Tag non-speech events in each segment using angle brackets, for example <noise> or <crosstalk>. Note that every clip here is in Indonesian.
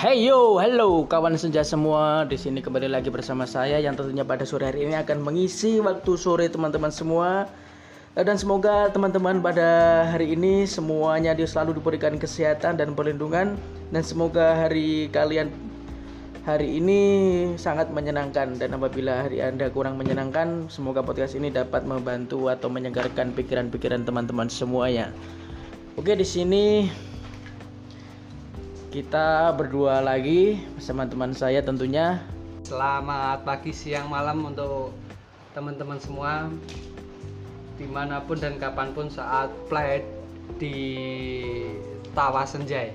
Hey yo, hello kawan senja semua. Di sini kembali lagi bersama saya yang tentunya pada sore hari ini akan mengisi waktu sore teman-teman semua. Eh, Dan semoga teman-teman pada hari ini semuanya dia selalu diberikan kesehatan dan perlindungan dan semoga hari kalian hari ini sangat menyenangkan dan apabila hari Anda kurang menyenangkan, semoga podcast ini dapat membantu atau menyegarkan pikiran-pikiran teman-teman semuanya. Oke, di sini kita berdua lagi bersama teman saya tentunya. Selamat pagi, siang, malam untuk teman-teman semua. Di mana pun dan kapan pun saat flight di Tawa Senjai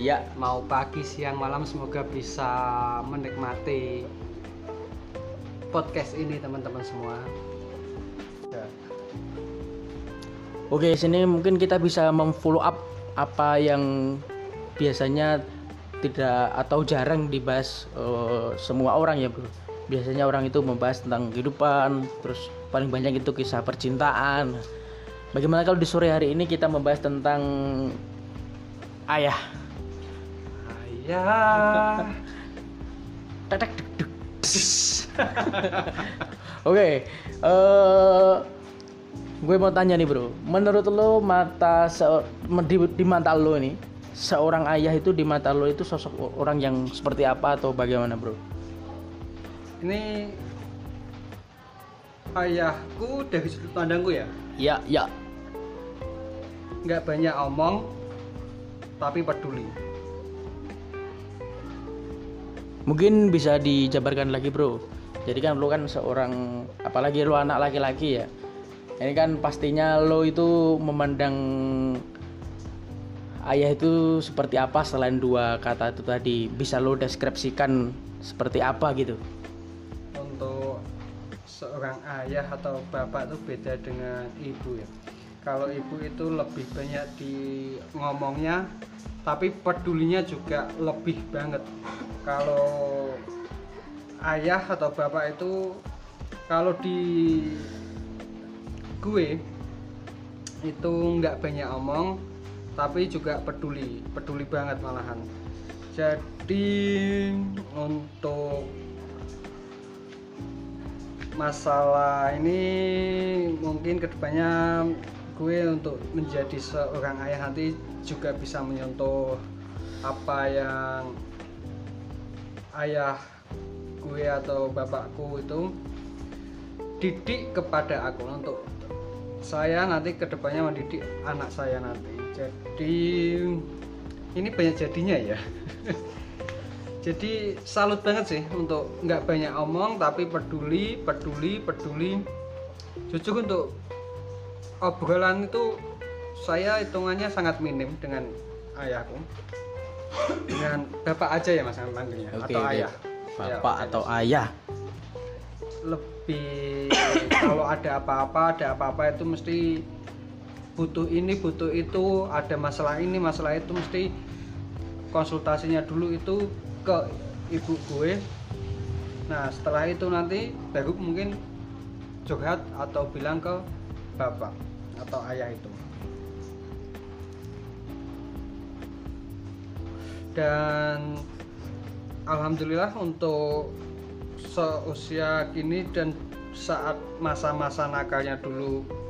Ya, mau pagi, siang, malam semoga bisa menikmati podcast ini teman-teman semua. Oke sini mungkin kita bisa memfollow up apa yang biasanya tidak atau jarang dibahas eh, semua orang ya bro. Biasanya orang itu membahas tentang kehidupan, terus paling banyak itu kisah percintaan. Bagaimana kalau di sore hari ini kita membahas tentang ayah? ayah duk. <laughs> Oke, eh gue mau tanya nih bro, menurut lo mata di, di mata lo nih seorang ayah itu di mata lo itu sosok orang yang seperti apa atau bagaimana bro? ini ayahku dari sudut pandangku ya Ya, ya, nggak banyak omong tapi peduli mungkin bisa dijabarkan lagi bro. Jadi kan lo kan seorang, apalagi lo anak laki-laki ya. Ini kan pastinya lo itu memandang ayah itu seperti apa selain dua kata itu tadi. Bisa lo deskripsikan seperti apa gitu? untuk seorang ayah atau bapak itu beda dengan ibu ya kalau ibu itu lebih banyak di ngomongnya tapi pedulinya juga lebih banget kalau ayah atau bapak itu kalau di gue itu nggak banyak omong tapi juga peduli peduli banget malahan. Jadi untuk masalah ini mungkin ke depannya gue untuk menjadi seorang ayah nanti juga bisa menyentuh apa yang ayah gue atau bapakku itu didik kepada aku. Untuk saya nanti ke depannya mendidik anak saya nanti jadi ini banyak jadinya ya. <laughs> Jadi salut banget sih untuk nggak banyak omong tapi peduli peduli peduli. Jujur untuk obrolan itu saya hitungannya sangat minim dengan ayahku. Dengan bapak aja ya mas manggilnya Oke, atau oke. ayah. Ya, Bapak atau ayah? lebih kalau ada apa-apa ada apa-apa itu mesti butuh ini butuh itu ada masalah ini masalah itu mesti konsultasinya dulu itu ke ibu gue. Nah setelah itu nanti baru mungkin curhat atau bilang ke bapak atau ayah itu. Dan alhamdulillah untuk seusia kini dan saat masa-masa nakalnya dulu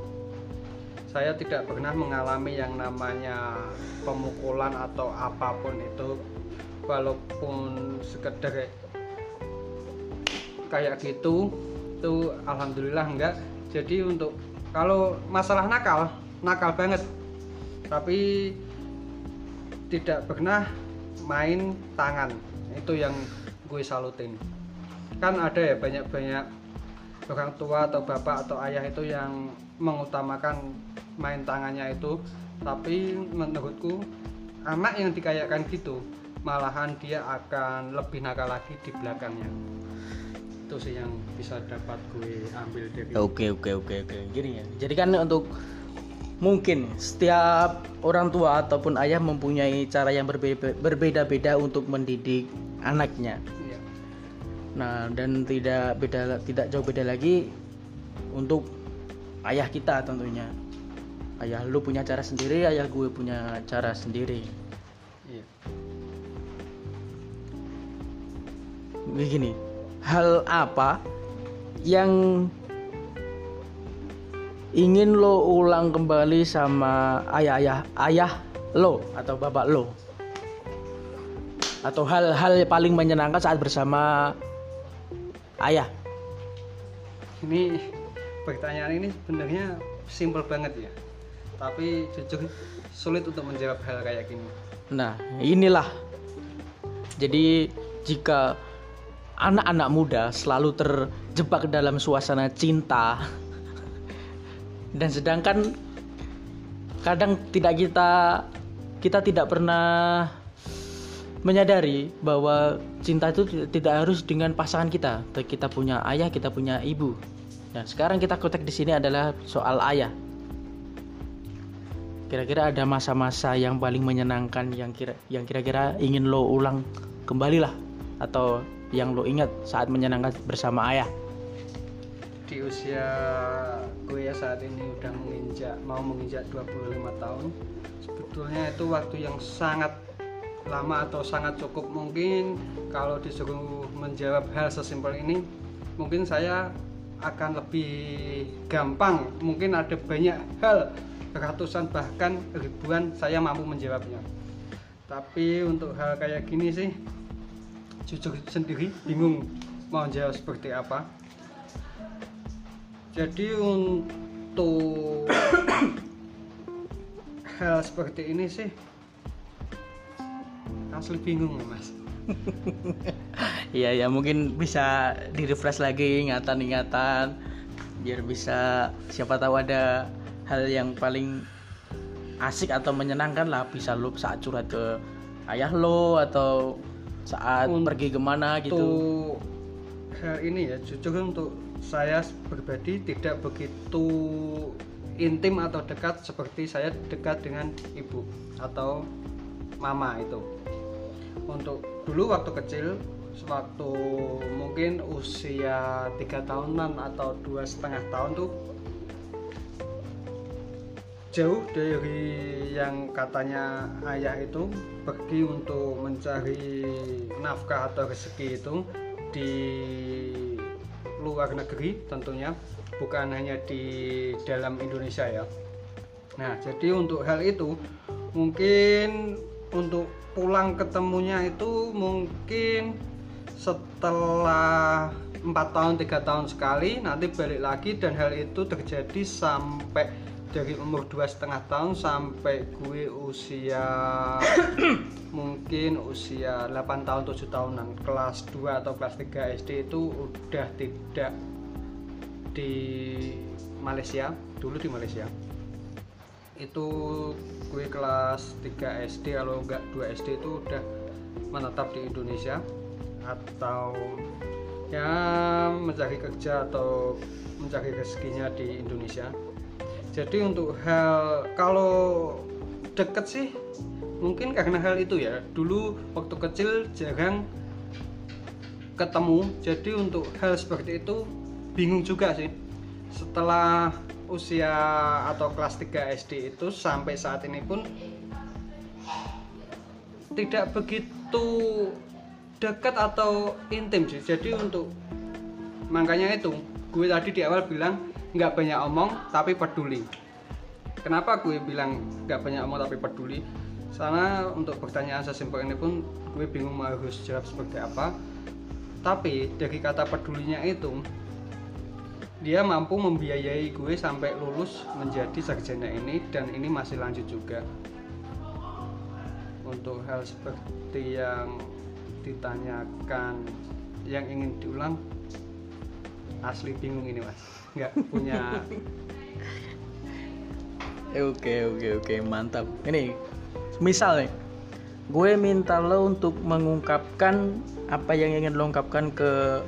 saya tidak pernah mengalami yang namanya pemukulan atau apa pun itu walaupun sekedar kayak gitu itu alhamdulillah enggak. Jadi untuk kalau masalah nakal nakal banget. Tapi tidak pernah main tangan. Itu yang gue salutin. Kan ada ya banyak-banyak orang tua atau bapak atau ayah itu yang mengutamakan main tangannya itu tapi menurutku anak yang dikayakan gitu malahan dia akan lebih nakal lagi di belakangnya itu sih yang bisa dapat gue ambil dari Oke oke oke oke gini ya. Jadi kan untuk mungkin setiap orang tua ataupun ayah mempunyai cara yang berbeda- berbeda-beda untuk mendidik anaknya. Iya. Nah dan tidak beda tidak jauh beda lagi untuk ayah kita tentunya. Ayah lu punya cara sendiri, ayah gue punya cara sendiri. Iya. begini hal apa yang ingin lo ulang kembali sama ayah-ayah ayah lo atau bapak lo atau hal-hal paling menyenangkan saat bersama ayah. Ini pertanyaan ini sebenarnya simpel banget ya. Tapi jujur sulit untuk menjawab hal kayak gini. Nah inilah. Jadi jika anak-anak muda selalu terjebak dalam suasana cinta dan sedangkan kadang tidak kita kita tidak pernah menyadari bahwa cinta itu tidak harus dengan pasangan kita. Kita punya ayah, kita punya ibu. Nah, sekarang kita kotek di sini adalah soal ayah. Kira-kira ada masa-masa yang paling menyenangkan yang kira yang kira-kira ingin lo ulang kembali lah atau yang lo ingat saat menyenangkan bersama ayah di usia gue ya saat ini udah menginjak mau menginjak 25 tahun sebetulnya itu waktu yang sangat lama atau sangat cukup mungkin kalau disuruh menjawab hal sesimpel ini mungkin saya akan lebih gampang. Mungkin ada banyak hal ratusan bahkan ribuan saya mampu menjawabnya. Tapi untuk hal kayak gini sih jujur sendiri bingung mau jawab seperti apa. Jadi untuk <coughs> hal seperti ini sih asli bingung mas. <laughs> Iya ya mungkin bisa di refresh lagi ingatan-ingatan biar bisa siapa tahu ada hal yang paling asik atau menyenangkan lah. Bisa lo saat curhat ke ayah lo atau saat untuk pergi ke mana gitu. hal ini ya jujur untuk saya pribadi tidak begitu intim atau dekat seperti saya dekat dengan ibu atau mama itu. Untuk dulu waktu kecil waktu mungkin usia tiga tahunan atau dua setengah tahun tuh jauh dari yang katanya ayah itu pergi untuk mencari nafkah atau rezeki itu di luar negeri tentunya bukan hanya di dalam Indonesia ya. Nah jadi untuk hal itu mungkin untuk pulang ketemunya itu mungkin setelah empat tahun tiga tahun sekali nanti balik lagi dan hal itu terjadi sampai dari umur dua setengah tahun sampai gue usia <coughs> mungkin usia 8 tahun 7 tahunan. Kelas 2 atau kelas 3 SD itu udah tidak di Malaysia dulu di Malaysia itu gue kelas 3 SD kalau enggak 2 SD itu udah menetap di Indonesia. Atau ya mencari kerja atau mencari rezekinya di Indonesia. Jadi untuk hal kalau deket sih mungkin karena hal itu ya. Dulu waktu kecil jarang ketemu. Jadi untuk hal seperti itu bingung juga sih. Setelah usia atau kelas 3 SD itu sampai saat ini pun tidak begitu dekat atau intim sih. Jadi untuk makanya itu gue tadi di awal bilang nggak banyak omong tapi peduli. Kenapa gue bilang nggak banyak omong tapi peduli? Karena untuk pertanyaan sesimpel ini pun gue bingung harus jawab seperti apa. Tapi dari kata pedulinya itu dia mampu membiayai gue sampai lulus menjadi sarjana ini dan ini masih lanjut juga. Untuk hal seperti yang ditanyakan yang ingin diulang asli bingung ini mas. Nggak punya <laughs> oke oke oke mantap. Ini misal nih gue minta lo untuk mengungkapkan apa yang ingin lo ungkapkan ke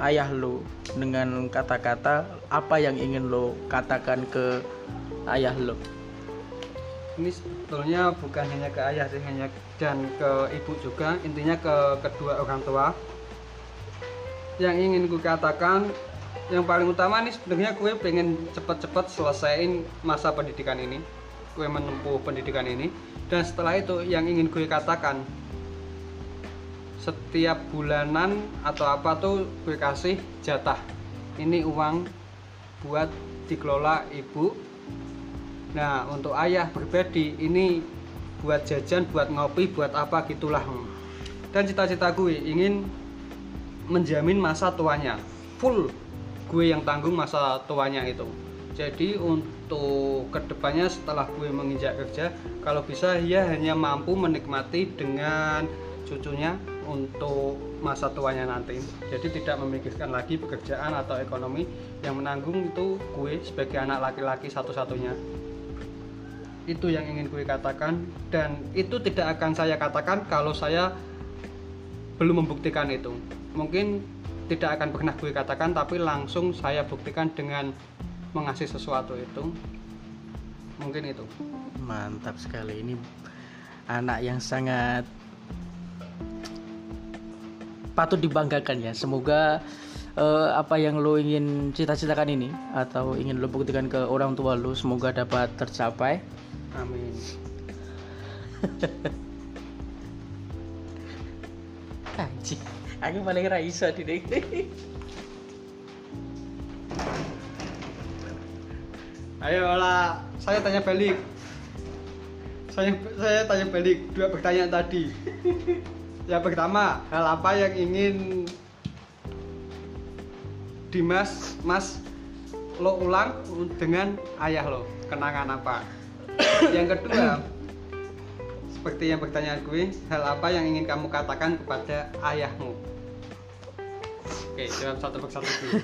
ayah lo dengan kata-kata apa yang ingin lo katakan ke ayah lo ini sebetulnya bukan hanya ke ayah sih hanya dan ke ibu juga. Intinya ke kedua orang tua. Yang ingin gue katakan yang paling utama nih sebenarnya gue pengen cepet-cepet selesaiin masa pendidikan ini. Gue menempuh pendidikan ini. Dan setelah itu yang ingin gue katakan setiap bulanan atau apa tuh gue kasih jatah. Ini uang buat dikelola ibu. Nah untuk ayah pribadi ini buat jajan buat ngopi buat apa gitulah. Dan cita-cita gue ingin menjamin masa tuanya. Full gue yang tanggung masa tuanya itu. Jadi untuk ke depannya setelah gue menginjak kerja kalau bisa ia hanya mampu menikmati dengan cucunya untuk masa tuanya nanti. Jadi tidak memikirkan lagi pekerjaan atau ekonomi. Yang menanggung itu gue sebagai anak laki-laki satu-satunya. Itu yang ingin gue katakan. Dan itu tidak akan saya katakan kalau saya belum membuktikan itu. Mungkin tidak akan pernah gue katakan tapi langsung saya buktikan dengan mengasih sesuatu itu. Mungkin itu. Mantap sekali. Ini anak yang sangat patut dibanggakan ya. Semoga uh, apa yang lo ingin cita-citakan ini atau ingin lo buktikan ke orang tua lo semoga dapat tercapai. Amin. <laughs> Anjing, aku paling raisa di Ayo lah, saya tanya balik. Saya saya tanya balik dua pertanyaan tadi. <laughs> Yang pertama, hal apa yang ingin Dimas, Mas lo ulang dengan ayah lo? Kenangan apa? yang kedua, seperti yang pertanyaan gue, hal apa yang ingin kamu katakan kepada ayahmu? Oke, jawab satu persatu dulu.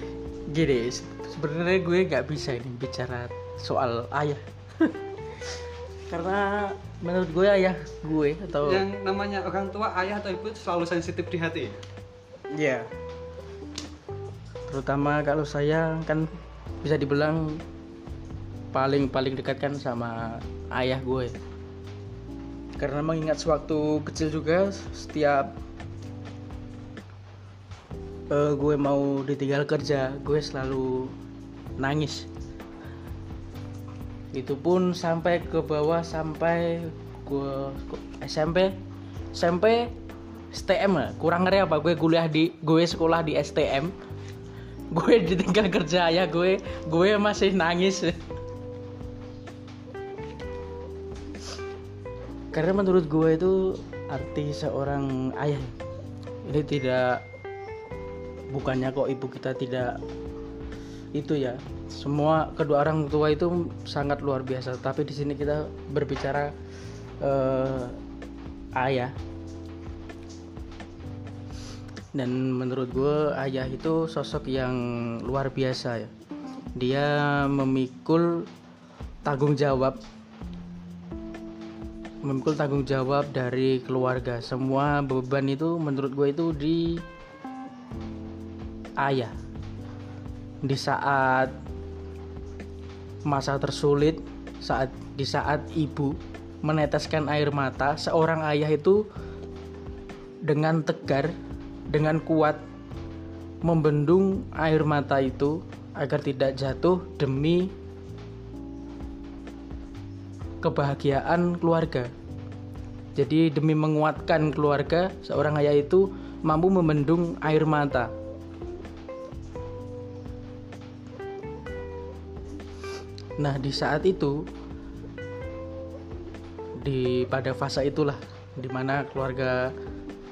<laughs> Gini, sebenarnya gue nggak bisa ini bicara soal ayah. <laughs> Karena menurut gue ayah gue atau yang namanya orang tua ayah atau ibu selalu sensitif di hati Iya. Yeah. Terutama kalau saya kan bisa dibilang paling paling dekat kan sama ayah gue. Karena mengingat sewaktu kecil juga setiap uh, gue mau ditinggal kerja, gue selalu nangis itu pun sampai ke bawah sampai gua SMP SMP STM lah. Kurang ngeri apa gue kuliah di gue sekolah di STM <laughs> gue ditinggal kerja ya gue gue masih nangis. Karena menurut gue itu arti seorang ayah. Ini tidak bukannya kok ibu kita tidak itu ya. Semua kedua orang tua itu sangat luar biasa. Tapi di sini kita berbicara uh, ayah dan menurut gue ayah itu sosok yang luar biasa ya. Dia memikul tanggung jawab memikul tanggung jawab dari keluarga. Semua beban itu menurut gue itu di ayah di saat masa tersulit saat di saat ibu meneteskan air mata seorang ayah itu dengan tegar dengan kuat membendung air mata itu agar tidak jatuh demi kebahagiaan keluarga. Jadi demi menguatkan keluarga, seorang ayah itu mampu membendung air mata. Nah, di saat itu di pada fase itulah di mana keluarga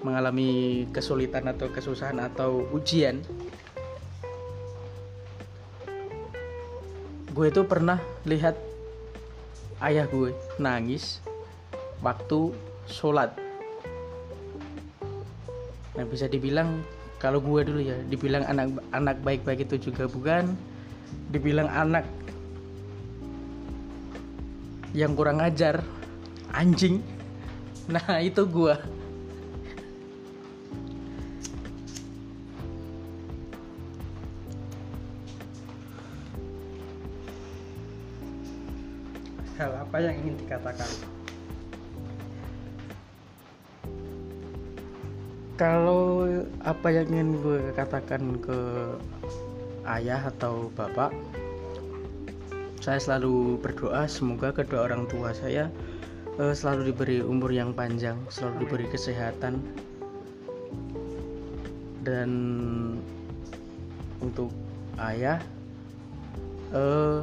mengalami kesulitan atau kesusahan atau ujian gue itu pernah lihat ayah gue nangis waktu sholat. Nah bisa dibilang kalau gue dulu ya dibilang anak anak baik-baik itu juga bukan dibilang anak yang kurang ajar. Anjing. Nah itu gua. Hal apa yang ingin dikatakan? Kalau apa yang ingin gue katakan ke ayah atau bapak saya selalu berdoa semoga kedua orang tua saya uh, selalu diberi umur yang panjang, selalu diberi kesehatan. Dan untuk ayah eh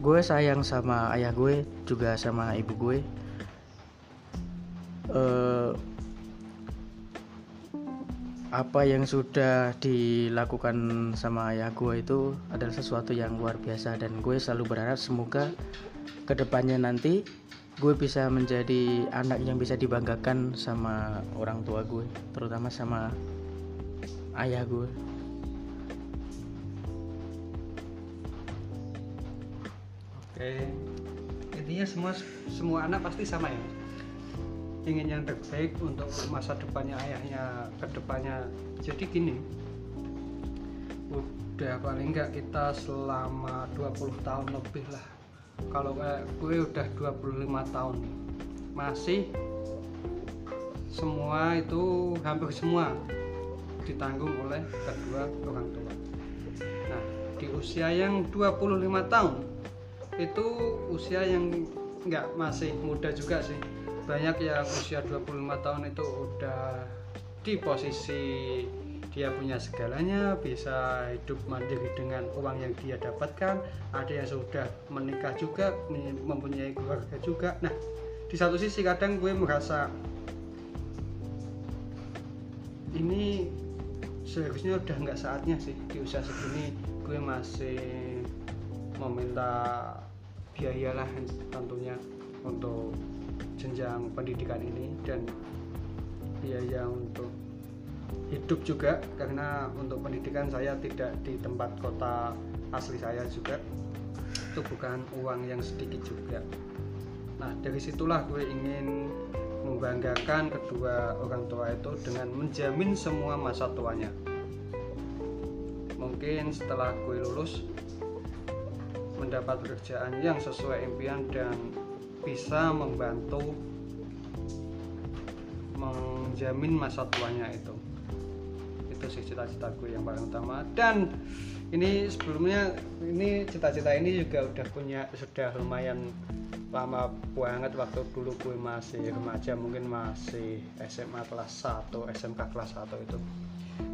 gue sayang sama ayah gue juga sama ibu gue. Eh apa yang sudah dilakukan sama ayah gue itu adalah sesuatu yang luar biasa dan gue selalu berharap semoga ke depannya nanti gue bisa menjadi anak yang bisa dibanggakan sama orang tua gue terutama sama ayah gue oke. Intinya semua semua anak pasti sama ya ingin yang terbaik untuk masa depannya ayahnya ke depannya jadi gini udah paling enggak kita selama 20 tahun lebih lah. Kalau kayak gue udah 25 tahun. Masih semua itu hampir semua ditanggung oleh kedua orang tua. Nah di usia yang 25 tahun itu usia yang nggak masih muda juga sih banyak yang usia 25 tahun itu udah di posisi dia punya segalanya bisa hidup mandiri dengan uang yang dia dapatkan. Ada yang sudah menikah juga mempunyai keluarga juga. Nah di satu sisi kadang gue merasa ini seharusnya udah nggak saatnya sih di usia segini. Gue masih meminta biaya lah tentunya untuk jenjang pendidikan ini dan biaya untuk hidup juga karena untuk pendidikan saya tidak di tempat kota asli saya juga. Itu bukan uang yang sedikit juga. Nah dari situlah gue ingin membanggakan kedua orang tua itu dengan menjamin semua masa tuanya. Mungkin setelah gue lulus mendapat pekerjaan yang sesuai impian dan bisa membantu menjamin masa tuanya itu. Itu sih cita-citaku yang paling utama. Dan ini sebelumnya ini cita-cita ini juga udah punya sudah lumayan lama banget waktu dulu gue masih remaja mungkin masih SMA kelas 1 SMK kelas 1 itu.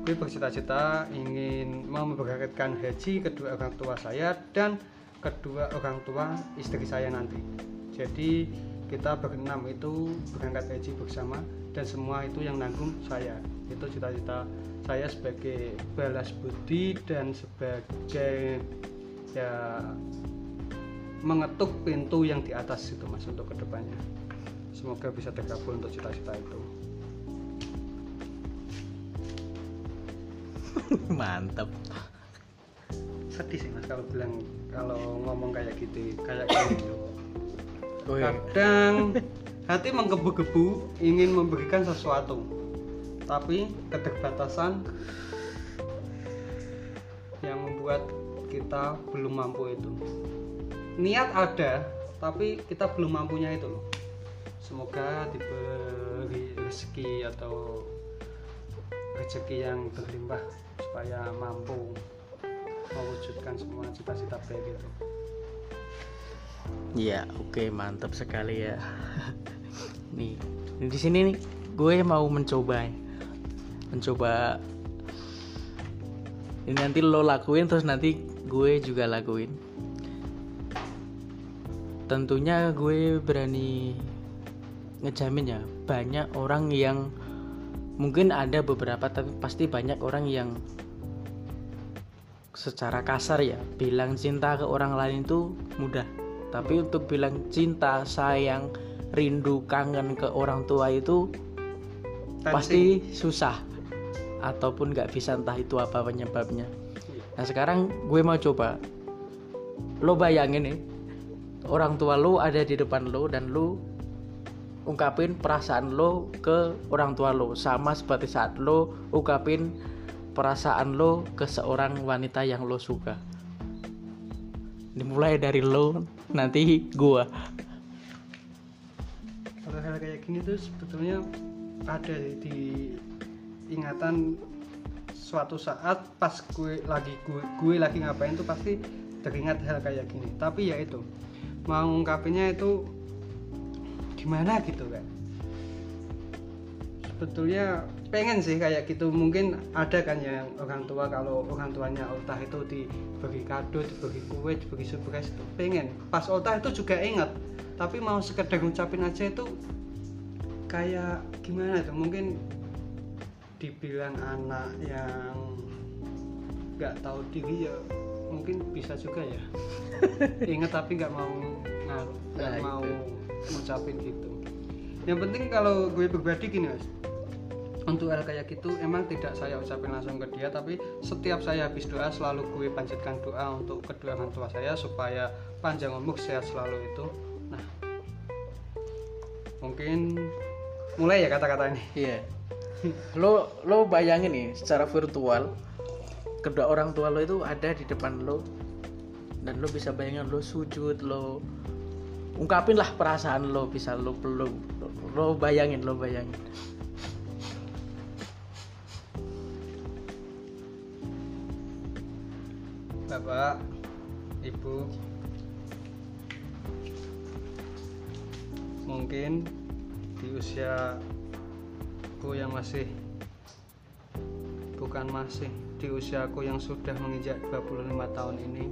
Gue bercita-cita ingin memberangkatkan haji kedua orang tua saya dan kedua orang tua istri saya nanti jadi kita berenam itu berangkat haji bersama dan semua itu yang nanggung saya. Itu cita-cita saya sebagai balas budi dan sebagai ya mengetuk pintu yang di atas itu mas untuk ke depannya. Semoga bisa terkabul untuk cita-cita itu. <laughs> Mantap sedih sih mas kalau bilang kalau ngomong kayak gitu kayak gitu Oh, iya. kadang hati menggebu-gebu ingin memberikan sesuatu. Tapi keterbatasan yang membuat kita belum mampu itu. Niat ada tapi kita belum mampunya itu loh. Semoga diberi rezeki atau rezeki yang berlimpah supaya mampu mewujudkan semua cita-cita baik itu Ya, oke, mantap sekali ya. <laughs> nih, di sini nih gue mau mencoba ya. Mencoba ini nanti lo lakuin terus nanti gue juga lakuin. Tentunya gue berani ngejamin ya, banyak orang yang mungkin ada beberapa tapi pasti banyak orang yang secara kasar ya bilang cinta ke orang lain itu mudah tapi untuk bilang cinta sayang rindu kangen ke orang tua itu Tensi. pasti susah. Ataupun nggak bisa entah itu apa penyebabnya. Nah sekarang gue mau coba. Lo bayangin nih orang tua lo ada di depan lo dan lo ungkapin perasaan lo ke orang tua lo. Sama seperti saat lo ungkapin perasaan lo ke seorang wanita yang lo suka dimulai dari lo nanti gua. Kalau hal kayak gini tuh sebetulnya ada di ingatan suatu saat pas gue lagi gue, gue lagi ngapain tuh pasti teringat hal kayak gini. Tapi ya itu mau itu gimana gitu kan sebetulnya pengen sih kayak gitu. Mungkin ada kan yang orang tua kalau orang tuanya ultah itu diberi kado diberi kue diberi surprise itu pengen. Pas ultah itu juga ingat tapi mau sekedar ngucapin aja itu kayak gimana tuh mungkin dibilang anak yang nggak tahu diri ya mungkin bisa juga ya. <laughs> Ingat tapi nggak mau nggak Nah, mau ngucapin gitu yang penting kalau gue pribadi gini mas. Untuk hal kayak gitu emang tidak saya ucapin langsung ke dia tapi setiap saya habis doa selalu gue panjatkan doa untuk kedua orang tua saya supaya panjang umur sehat selalu itu. Nah mungkin mulai ya kata-kata ini. Iya. Lo lo bayangin nih secara virtual kedua orang tua lo itu ada di depan lo dan lo bisa bayangin lo sujud lo ungkapin lah perasaan lo bisa lo lo, lo bayangin lo bayangin. Bapak, Ibu, mungkin di usiaku yang masih bukan masih di usiaku yang sudah menginjak 25 tahun ini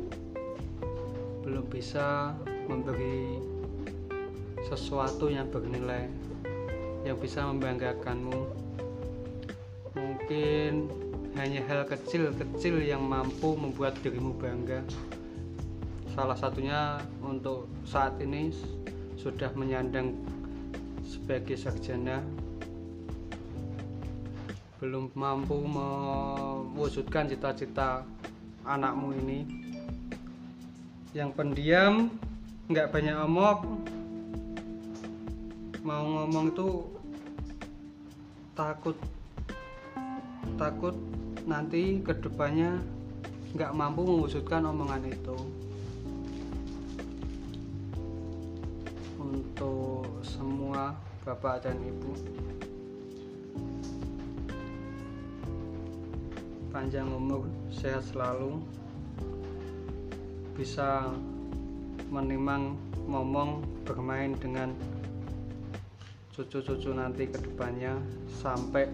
belum bisa memberi sesuatu yang bernilai yang bisa membanggakanmu. Mungkin hanya hal kecil-kecil yang mampu membuat dirimu bangga. Salah satunya untuk saat ini sudah menyandang sebagai sarjana. Belum mampu mewujudkan cita-cita anakmu ini. Yang pendiam nggak banyak omong mau ngomong itu takut takut nanti ke depannya nggak mampu mewujudkan omongan itu. Untuk semua bapak dan ibu panjang umur sehat selalu bisa menimang momong bermain dengan cucu-cucu nanti ke depannya sampai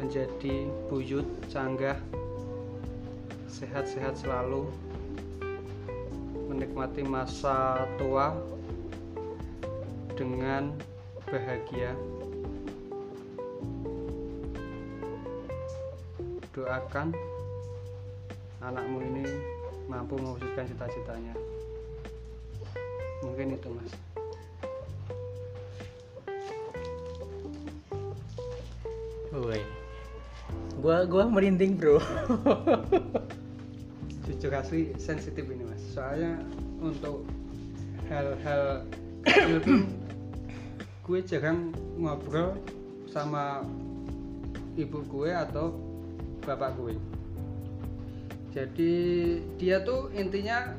menjadi buyut canggah sehat-sehat selalu menikmati masa tua dengan bahagia. Doakan anakmu ini mampu mewujudkan cita-citanya. Mungkin itu mas Gua gua merinding, Bro. <laughs> jujur asli sensitif ini mas. Soalnya untuk hal-hal <coughs> gue jarang ngobrol sama ibu gue atau bapak gue. Jadi dia tuh intinya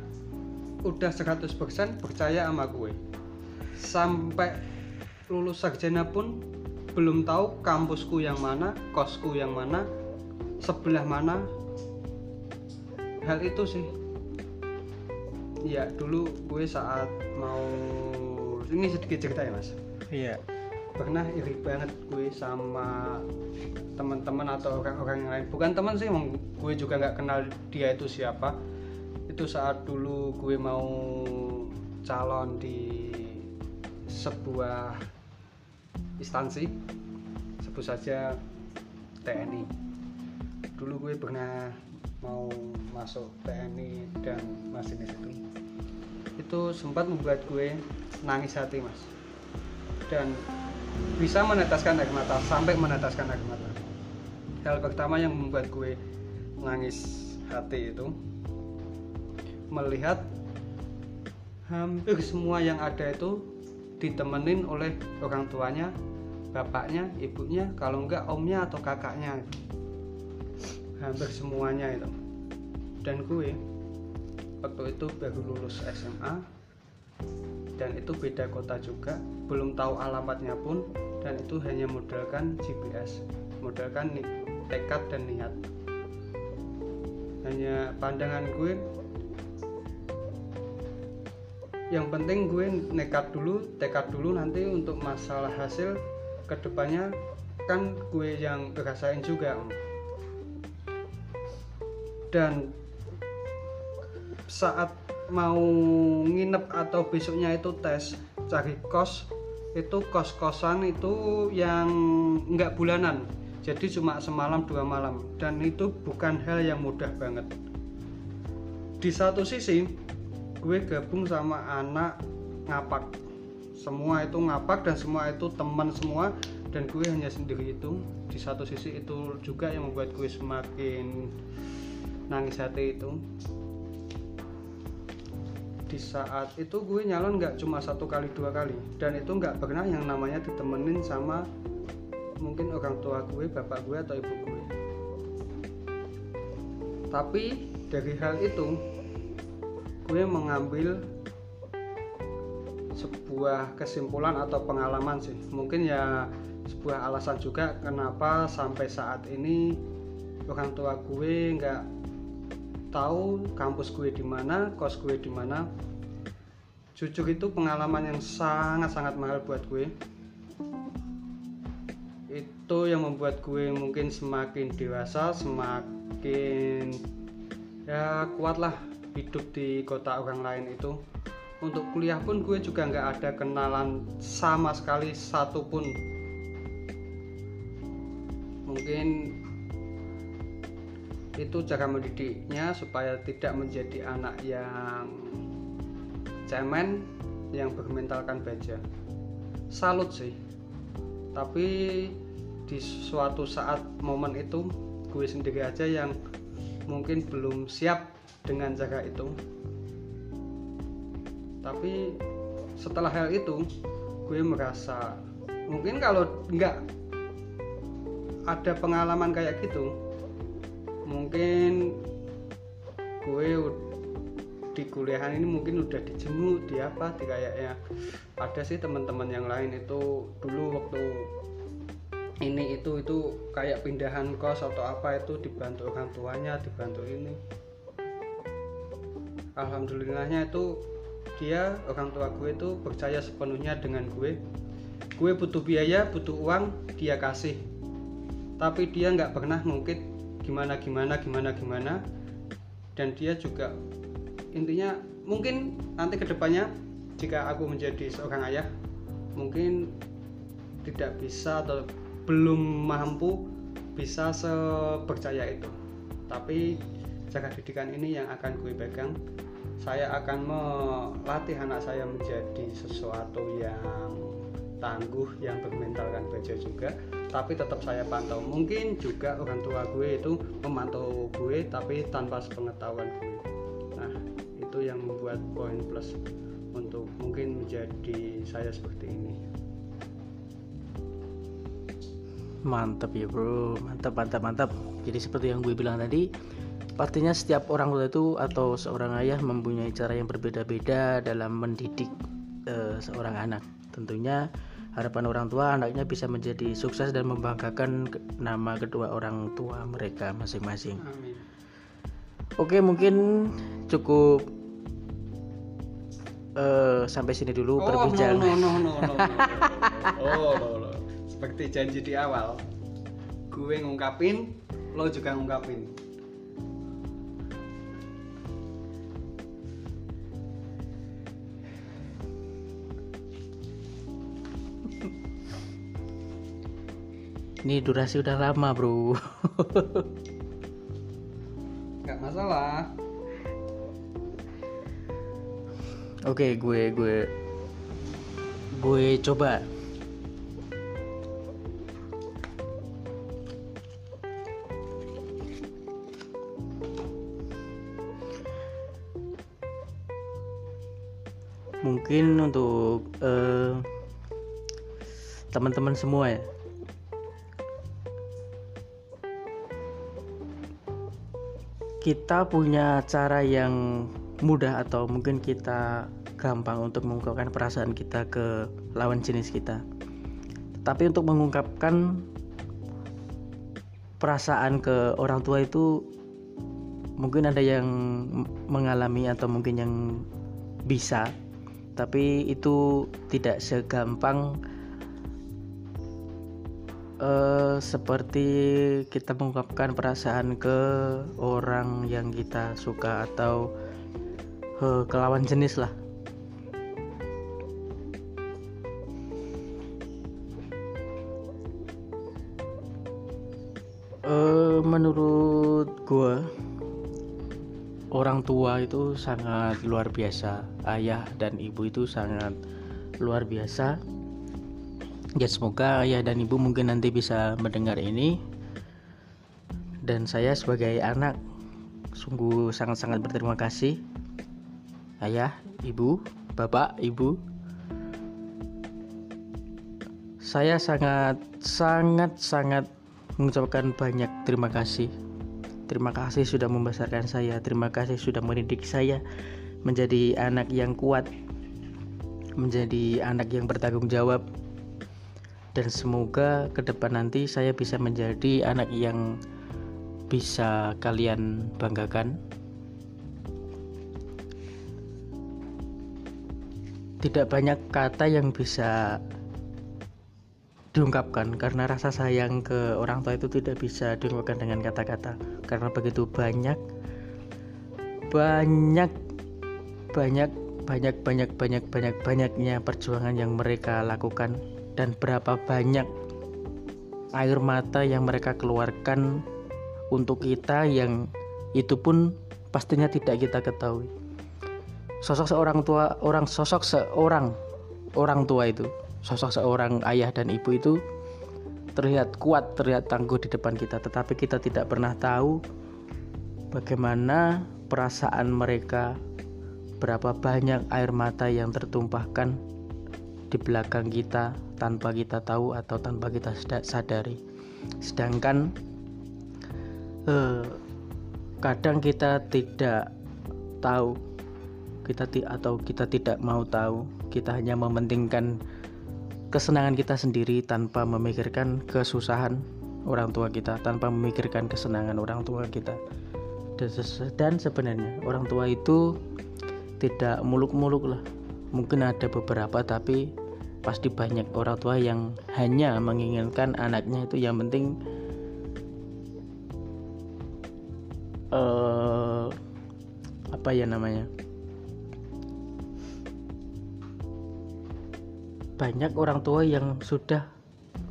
udah 100% percaya sama gue. Sampai lulus sarjana pun belum tahu kampusku yang mana kosku yang mana sebelah mana. Hal itu sih. Ya dulu gue saat mau ini sedikit cerita ya mas. Iya. pernah iri banget gue sama teman-teman atau orang-orang yang lain. Bukan teman sih emang gue juga nggak kenal dia itu siapa. Itu saat dulu gue mau calon di sebuah instansi sebut saja TNI dulu gue pernah mau masuk TNI dan masinis itu itu sempat membuat gue nangis hati mas. Dan bisa meneteskan air mata sampai meneteskan air mata hal pertama yang membuat gue nangis hati itu melihat hampir semua yang ada itu ditemenin oleh orang tuanya bapaknya ibunya kalau enggak omnya atau kakaknya. Hampir semuanya itu. Dan gue waktu itu baru lulus SMA dan itu beda kota juga. Belum tahu alamatnya pun dan itu hanya modalkan GPS modalkan tekad dan niat. Hanya pandangan gue yang penting gue nekat dulu tekad dulu nanti untuk masalah hasil ke depannya kan gue yang ngerasain juga. Dan saat mau nginep atau besoknya itu tes cari kos itu kos-kosan itu yang nggak bulanan. Jadi cuma semalam dua malam. Dan itu bukan hal yang mudah banget. Di satu sisi gue gabung sama anak ngapak. Semua itu ngapak dan semua itu teman semua dan gue hanya sendiri itu. Di satu sisi itu juga yang membuat gue semakin nangis hati itu. Di saat itu gue nyalon nggak cuma satu kali dua kali. Dan itu nggak pernah yang namanya ditemenin sama mungkin orang tua gue bapak gue atau ibu gue. Tapi dari hal itu gue mengambil sebuah kesimpulan atau pengalaman sih mungkin ya sebuah alasan juga kenapa sampai saat ini orang tua gue nggak tahu kampus gue di mana, kos gue di mana. Jujur itu pengalaman yang sangat-sangat mahal buat gue. Itu yang membuat gue mungkin semakin dewasa, semakin ya kuatlah hidup di kota orang lain itu. Untuk kuliah pun gue juga nggak ada kenalan sama sekali satupun. Mungkin itu cara mendidiknya supaya tidak menjadi anak yang cemen yang bermentalkan baja salut sih tapi di suatu saat momen itu gue sendiri aja yang mungkin belum siap dengan cara itu. Tapi setelah hal itu gue merasa mungkin kalau nggak ada pengalaman kayak gitu mungkin gue di kuliahan ini mungkin udah dijenguk di apa di kayaknya. Ada sih teman-teman yang lain itu dulu waktu ini itu itu kayak pindahan kos atau apa itu dibantu orang tuanya dibantu ini alhamdulillahnya itu dia orang tua gue itu percaya sepenuhnya dengan gue. Gue butuh biaya butuh uang dia kasih. Tapi dia nggak pernah mungkin gimana gimana gimana gimana. Dan dia juga intinya mungkin nanti ke depannya jika aku menjadi seorang ayah mungkin tidak bisa atau belum mampu bisa sepercaya itu. Tapi jaga didikan ini yang akan gue pegang. Saya akan melatih anak saya menjadi sesuatu yang tangguh yang bermentalkan baja juga. Tapi tetap saya pantau. Mungkin juga orang tua gue itu memantau gue tapi tanpa sepengetahuan gue. Nah itu yang membuat poin plus untuk mungkin menjadi saya seperti ini. Mantap ya bro. Mantap mantap mantap jadi seperti yang gue bilang tadi pastinya setiap orang tua itu atau seorang ayah mempunyai cara yang berbeda-beda dalam mendidik uh, seorang anak tentunya harapan orang tua anaknya bisa menjadi sukses dan membanggakan nama kedua orang tua mereka masing-masing. Oke, mungkin cukup uh, sampai sini dulu oh. No, no, no, no, no, no. <laughs> oh, no, no. Seperti janji di awal, gue ngungkapin, lo juga ngungkapin. Ini durasi udah lama bro. Gak masalah. Oke gue gue Gue coba. Mungkin untuk uh, teman-teman semua ya kita punya cara yang mudah atau mungkin kita gampang untuk mengungkapkan perasaan kita ke lawan jenis kita. Tapi untuk mengungkapkan perasaan ke orang tua itu mungkin ada yang mengalami atau mungkin yang bisa, tapi itu tidak segampang uh, seperti kita mengungkapkan perasaan ke orang yang kita suka atau uh, ke lawan jenis lah. Uh, menurut gue orang tua itu sangat luar biasa. Ayah dan ibu itu sangat luar biasa ya semoga ayah dan ibu mungkin nanti bisa mendengar ini. Dan saya sebagai anak sungguh sangat-sangat berterima kasih. Ayah ibu bapak ibu. Saya sangat sangat sangat mengucapkan banyak terima kasih. Terima kasih sudah membesarkan saya. Terima kasih sudah mendidik saya menjadi anak yang kuat menjadi anak yang bertanggung jawab dan semoga ke depan nanti saya bisa menjadi anak yang bisa kalian banggakan. Tidak banyak kata yang bisa diungkapkan karena rasa sayang ke orang tua itu tidak bisa diungkapkan dengan kata-kata karena begitu banyak banyak banyak banyak banyak banyak banyak banyaknya perjuangan yang mereka lakukan dan berapa banyak air mata yang mereka keluarkan untuk kita yang itu pun pastinya tidak kita ketahui. Sosok seorang tua, orang sosok seorang orang tua itu, sosok seorang ayah dan ibu itu terlihat kuat, terlihat tangguh di depan kita, tetapi kita tidak pernah tahu bagaimana perasaan mereka, berapa banyak air mata yang tertumpahkan di belakang kita tanpa kita tahu atau tanpa kita sadari. Sedangkan eh, kadang kita tidak tahu kita ti atau kita tidak mau tahu, kita hanya mementingkan kesenangan kita sendiri tanpa memikirkan kesusahan orang tua kita, tanpa memikirkan kesenangan orang tua kita. Dan sebenarnya orang tua itu tidak muluk-muluk lah. Mungkin ada beberapa tapi pasti banyak orang tua yang hanya menginginkan anaknya itu. Yang penting uh, apa ya namanya? Banyak orang tua yang sudah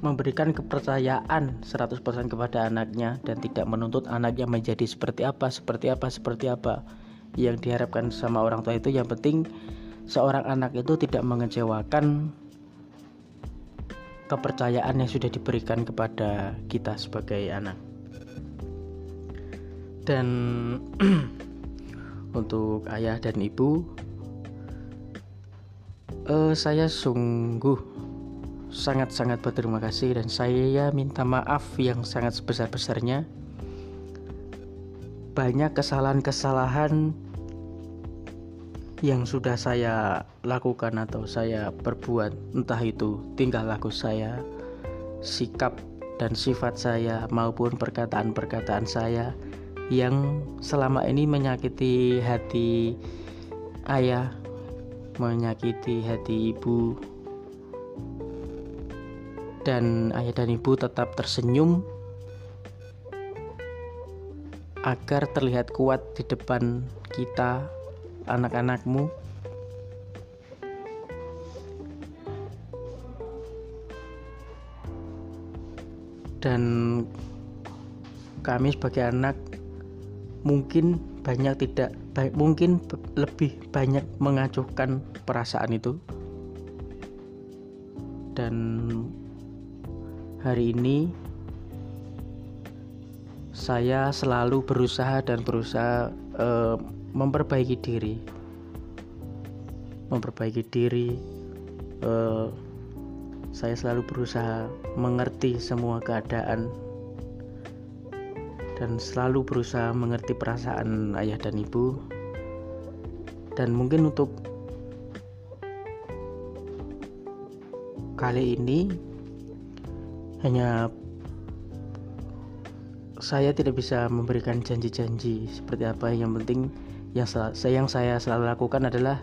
memberikan kepercayaan 100% kepada anaknya dan tidak menuntut anaknya menjadi seperti apa, seperti apa, seperti apa yang diharapkan sama orang tua itu. Yang penting seorang anak itu tidak mengecewakan kepercayaan yang sudah diberikan kepada kita sebagai anak. Dan <clears throat> untuk ayah dan ibu, uh, saya sungguh sangat-sangat berterima kasih dan saya minta maaf yang sangat sebesar-besarnya. Banyak kesalahan-kesalahan yang sudah saya lakukan atau saya perbuat entah itu tingkah laku saya sikap dan sifat saya maupun perkataan-perkataan saya yang selama ini menyakiti hati ayah menyakiti hati ibu dan ayah dan ibu tetap tersenyum agar terlihat kuat di depan kita anak-anakmu? Dan kami sebagai anak mungkin banyak tidak baik mungkin lebih banyak mengacuhkan perasaan itu. Dan hari ini saya selalu berusaha dan berusaha uh, memperbaiki diri. Memperbaiki diri uh, saya selalu berusaha mengerti semua keadaan dan selalu berusaha mengerti perasaan ayah dan ibu. Dan mungkin untuk kali ini hanya saya tidak bisa memberikan janji-janji seperti apa. Yang penting yang saya, yang saya selalu lakukan adalah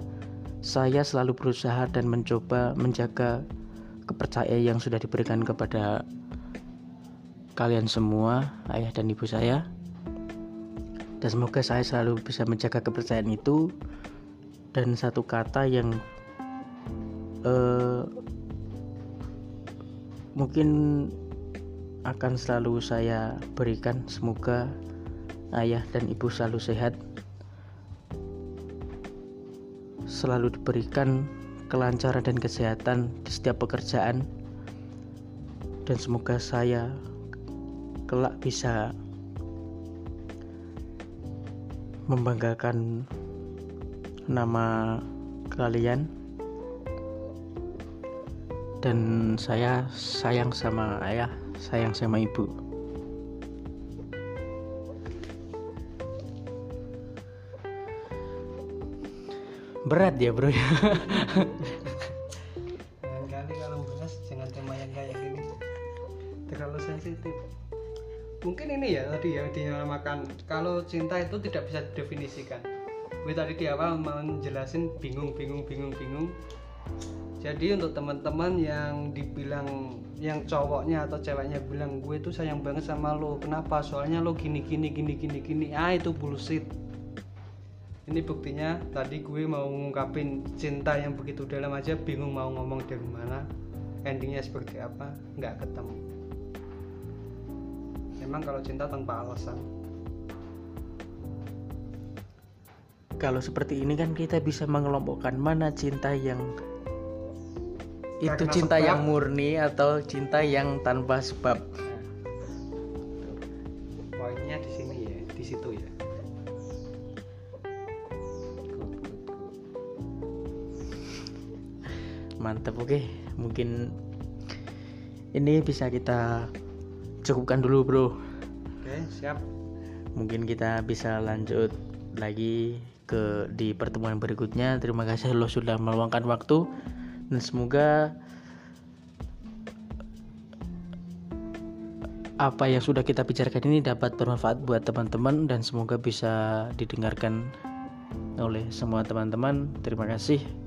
saya selalu berusaha dan mencoba menjaga kepercayaan yang sudah diberikan kepada kalian semua, ayah dan ibu saya. Dan semoga saya selalu bisa menjaga kepercayaan itu. Dan satu kata yang uh, mungkin akan selalu saya berikan. Semoga ayah dan ibu selalu sehat selalu diberikan kelancaran dan kesehatan di setiap pekerjaan. Dan semoga saya kelak bisa membanggakan nama kalian. Dan saya sayang sama ayah sayang sama ibu berat ya bro. Ya kali kalau bahas jangan tema yang kayak gini. Terlalu sensitif. Mungkin ini ya tadi yang dinamakan kalau cinta itu tidak bisa didefinisikan. Gue tadi di awal menjelasin bingung bingung bingung bingung. Jadi untuk teman-teman yang dibilang yang cowoknya atau ceweknya bilang gue tuh sayang banget sama lo. Kenapa? Soalnya lo gini gini gini gini gini. Ah itu bullshit ini buktinya tadi gue mau ngungkapin cinta yang begitu dalam aja bingung mau ngomong dari mana endingnya seperti apa nggak ketemu. Emang kalau cinta tanpa alasan. Kalau seperti ini kan kita bisa mengelompokkan mana cinta yang itu cinta sebab. yang murni atau cinta yang tanpa sebab oke mungkin ini bisa kita cukupkan dulu bro. Oke siap. Mungkin kita bisa lanjut lagi ke di pertemuan berikutnya. Terima kasih lo sudah meluangkan waktu. Dan semoga apa yang sudah kita bicarakan ini dapat bermanfaat buat teman-teman dan semoga bisa didengarkan oleh semua teman-teman. Terima kasih